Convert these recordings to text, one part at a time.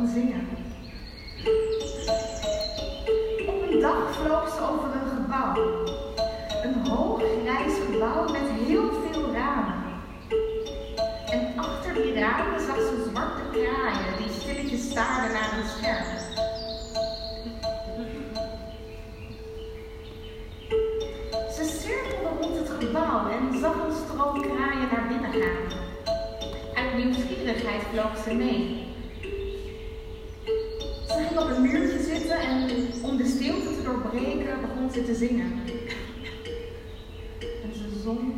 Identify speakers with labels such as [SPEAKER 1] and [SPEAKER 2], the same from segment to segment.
[SPEAKER 1] zingen. Op een dag vloog ze over een gebouw. Een hoog grijs gebouw met heel veel ramen. En achter die ramen zag ze zwarte kraaien die stilletjes staarden naar een scherm. Ze cirkelde rond het gebouw en zag een stroom kraaien naar binnen gaan. Uit nieuwsgierigheid vloog ze mee. Ze ging op een muurtje zitten en om de stilte te doorbreken begon ze te zingen. En ze zong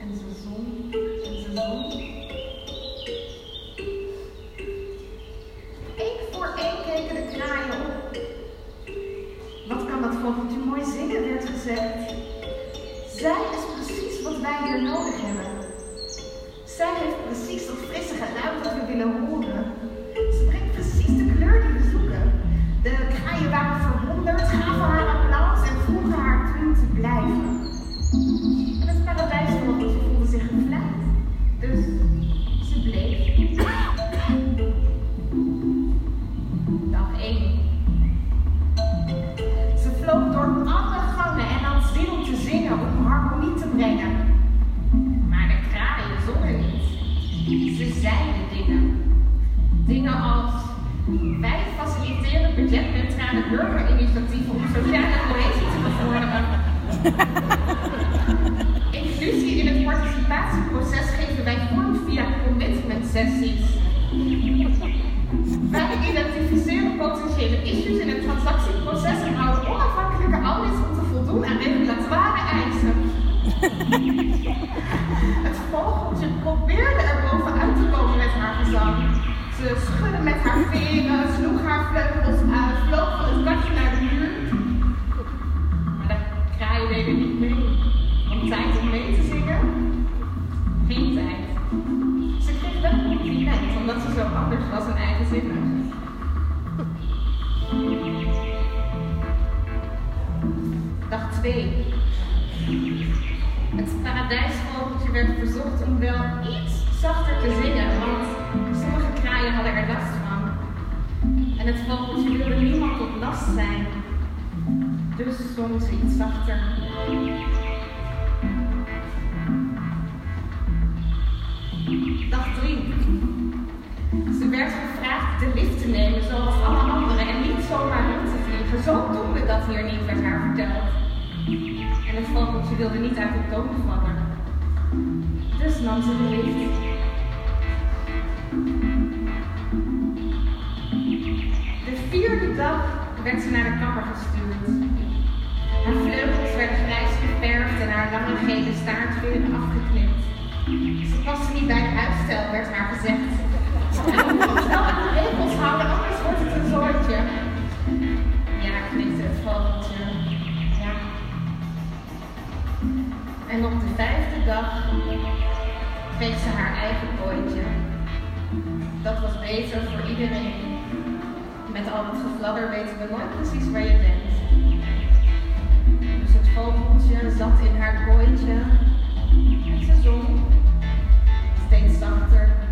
[SPEAKER 1] en ze zong en ze zong. Eén voor één keken de kraaien op. Wat kan dat vogeltje mooi zingen, werd gezegd. Zij is precies wat wij hier nodig hebben. Zij heeft precies dat frisse geluid dat we willen horen. Precies de kleur die we zoeken. De kraaien waren verwonderd, gaven haar applaus en vroegen haar toen te blijven. En het paradijsvogeltje voelde zich gevleid. Dus burgerinitiatieven om sociale cohesie te bevorderen. Inclusie in het participatieproces geven wij vorm via commitment sessies. Wij identificeren potentiële issues in het transactieproces en houden onafhankelijke audits om te voldoen aan regulatoire eisen. Het vogeltje probeerde er bovenuit te komen met haar gezang. Ze schudde met haar veren, sloeg haar vleugels uit, naar de muur. Maar de kraaien deden niet mee. Want tijd om mee te zingen? Geen tijd. Ze kreeg wel een compliment, omdat ze zo anders was en eigenzinnig. Dag 2. Het paradijsvogeltje werd verzocht om wel iets zachter te zingen, want sommige kraaien hadden er last van. En het vogeltje last zijn. Dus ze iets zachter. Dag 3. Ze werd gevraagd de lift te nemen zoals alle anderen en niet zomaar rond te vliegen. Zo doen we dat hier niet, werd haar verteld. En het vogeltje wilde niet uit de toon vallen. Dus nam ze de lift. Werd ze naar de kapper gestuurd. Haar vleugels werden grijs geverfd en haar lange gele staartveren afgeknipt. Ze paste niet bij het huisstijl, werd haar gezegd. Wel aan de regels houden, anders wordt het een zooitje. Ja, knikte het vogeltje. Ja. En op de vijfde dag kreeg ze haar eigen kooitje. Dat was beter voor iedereen. Met al het gefladder weten we nooit precies waar je bent. Dus het vogeltje zat in haar kooitje en ze zong steeds zachter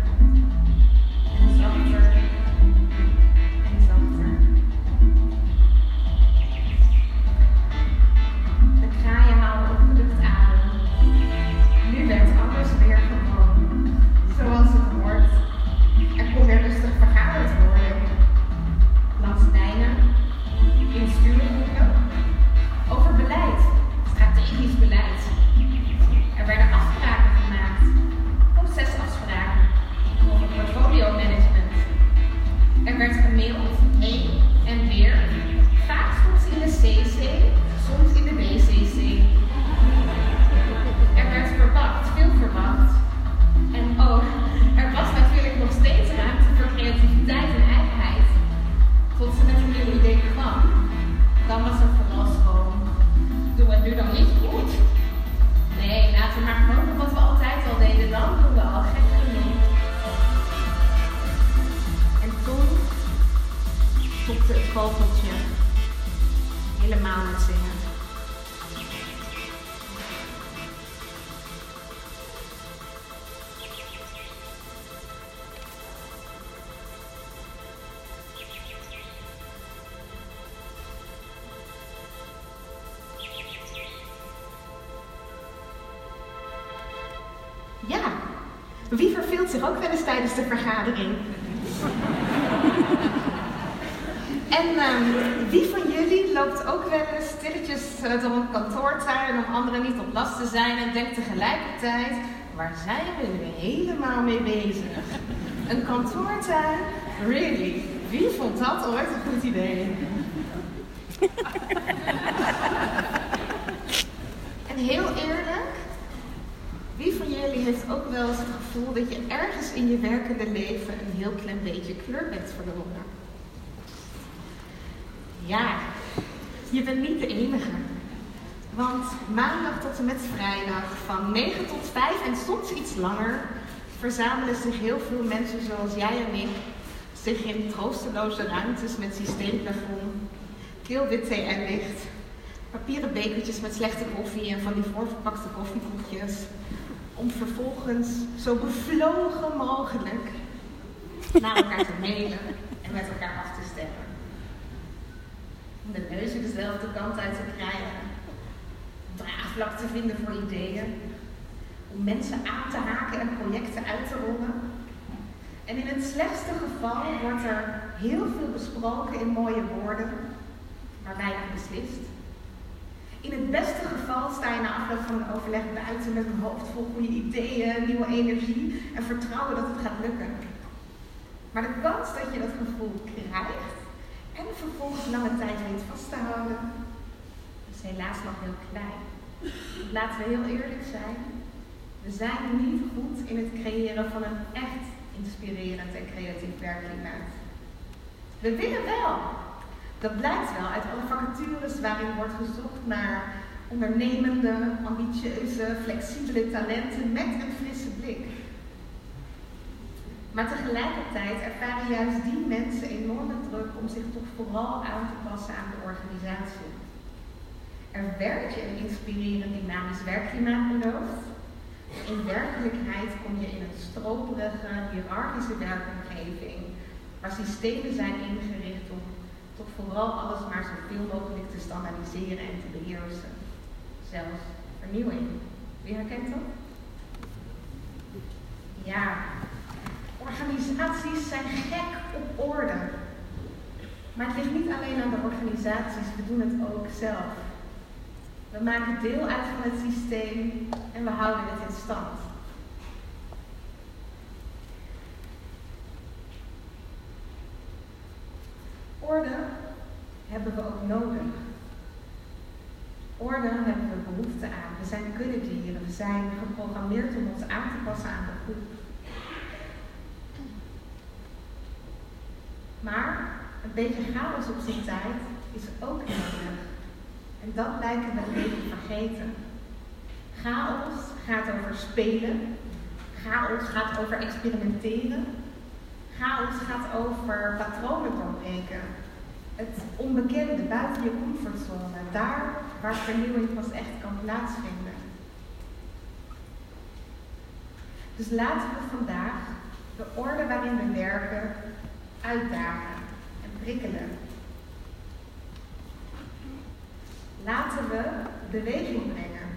[SPEAKER 1] wie verveelt zich ook wel eens tijdens de vergadering? En ehm, wie van jullie loopt ook wel eens stilletjes eh, door een kantoortuin om anderen niet op last te zijn en denkt tegelijkertijd, waar zijn we nu helemaal mee bezig? Een kantoortuin? Really? Wie vond dat ooit een goed idee? en heel eerlijk, jullie heeft ook wel eens het gevoel dat je ergens in je werkende leven een heel klein beetje kleur bent verloren? Ja, je bent niet de enige. Want maandag tot en met vrijdag van 9 tot 5 en soms iets langer verzamelen zich heel veel mensen zoals jij en ik zich in troosteloze ruimtes met systeemplafond, keel en licht, papieren bekertjes met slechte koffie en van die voorverpakte koffiekoekjes, om vervolgens zo bevlogen mogelijk naar elkaar te mailen en met elkaar af te stemmen. Om de neuzen dezelfde kant uit te krijgen, draagvlak te vinden voor ideeën, om mensen aan te haken en projecten uit te rollen. En in het slechtste geval wordt er heel veel besproken in mooie woorden, maar weinig beslist. Beste geval sta je na afloop van een overleg buiten met een hoofd vol goede ideeën, nieuwe energie en vertrouwen dat het gaat lukken. Maar de kans dat je dat gevoel krijgt en vervolgens lange tijd weet vast te houden, is helaas nog heel klein. Laten we heel eerlijk zijn. We zijn niet goed in het creëren van een echt inspirerend en creatief werkklimaat. We willen wel. Dat blijkt wel uit alle vacatures waarin wordt gezocht naar ondernemende, ambitieuze, flexibele talenten met een frisse blik. Maar tegelijkertijd ervaren juist die mensen enorme druk om zich toch vooral aan te passen aan de organisatie. Er werd je een inspirerend dynamisch werkklimaat beloofd. In werkelijkheid kom je in een stroperige, hiërarchische werkomgeving, waar systemen zijn ingericht om toch vooral alles maar zoveel mogelijk te standaardiseren en te beheersen. Zelfs vernieuwing. Wie herkent dat? Ja, organisaties zijn gek op orde. Maar het ligt niet alleen aan de organisaties, we doen het ook zelf. We maken deel uit van het systeem en we houden het in stand. Orde hebben we ook nodig. Orde hebben we behoefte aan. We zijn kuddedieren. We zijn geprogrammeerd om ons aan te passen aan de groep. Maar een beetje chaos op zijn tijd is ook nodig. En dat lijken we even vergeten. Chaos gaat over spelen. Chaos gaat over experimenteren. Chaos gaat over patronen doorbreken. Het onbekende buiten je comfortzone. Daar waar vernieuwing pas echt kan plaatsvinden. Dus laten we vandaag de orde waarin we werken uitdagen en prikkelen. Laten we beweging brengen.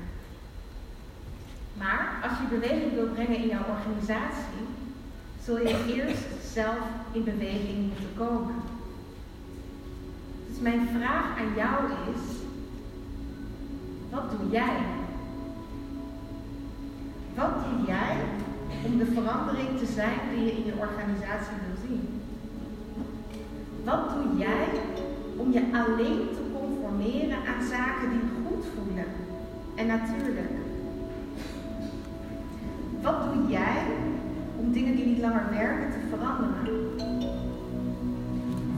[SPEAKER 1] Maar als je beweging wilt brengen in jouw organisatie, zul je eerst zelf in beweging moeten komen. Dus mijn vraag aan jou is: wat doe jij? Wat doe jij om de verandering te zijn die je in je organisatie wil zien? Wat doe jij om je alleen te conformeren aan zaken die goed voelen en natuurlijk? Wat doe jij om dingen die niet langer werken te veranderen?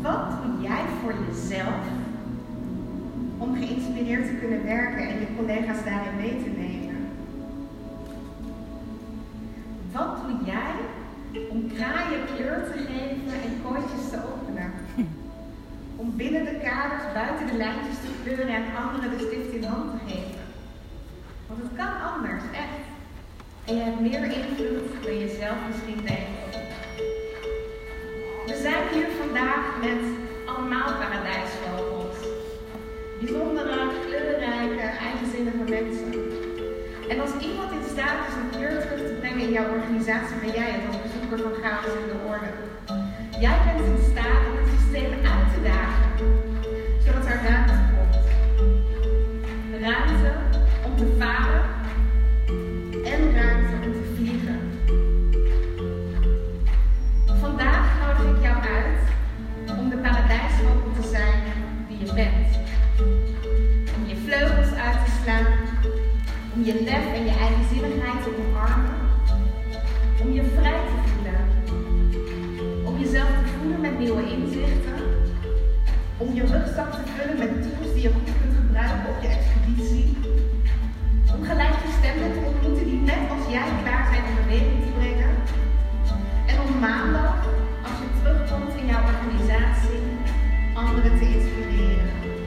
[SPEAKER 1] Wat jij voor jezelf om geïnspireerd te kunnen werken en je collega's daarin mee te nemen? Wat doe jij om kraaien kleur te geven en kooitjes te openen? Om binnen buiten de lijntjes te kleuren en anderen de stift in hand te geven. Want het kan anders, echt. En je hebt meer invloed dan je zelf misschien denkt. We zijn hier vandaag met allemaal paradijsvogels. Bijzondere, kleurrijke, eigenzinnige mensen. En als iemand in staat is een kleur terug te brengen in jouw organisatie, ben jij het als bezoeker van chaos in de orde. Jij bent in staat om je lef en je eigenzinnigheid te omarmen. Om je vrij te voelen. Om jezelf te voelen met nieuwe inzichten. Om je rugzak te vullen met tools die je goed kunt gebruiken op je expeditie. Om gelijk gestemden te ontmoeten die net als jij klaar zijn om beweging te brengen. En om maandag, als je terugkomt in jouw organisatie, anderen te inspireren.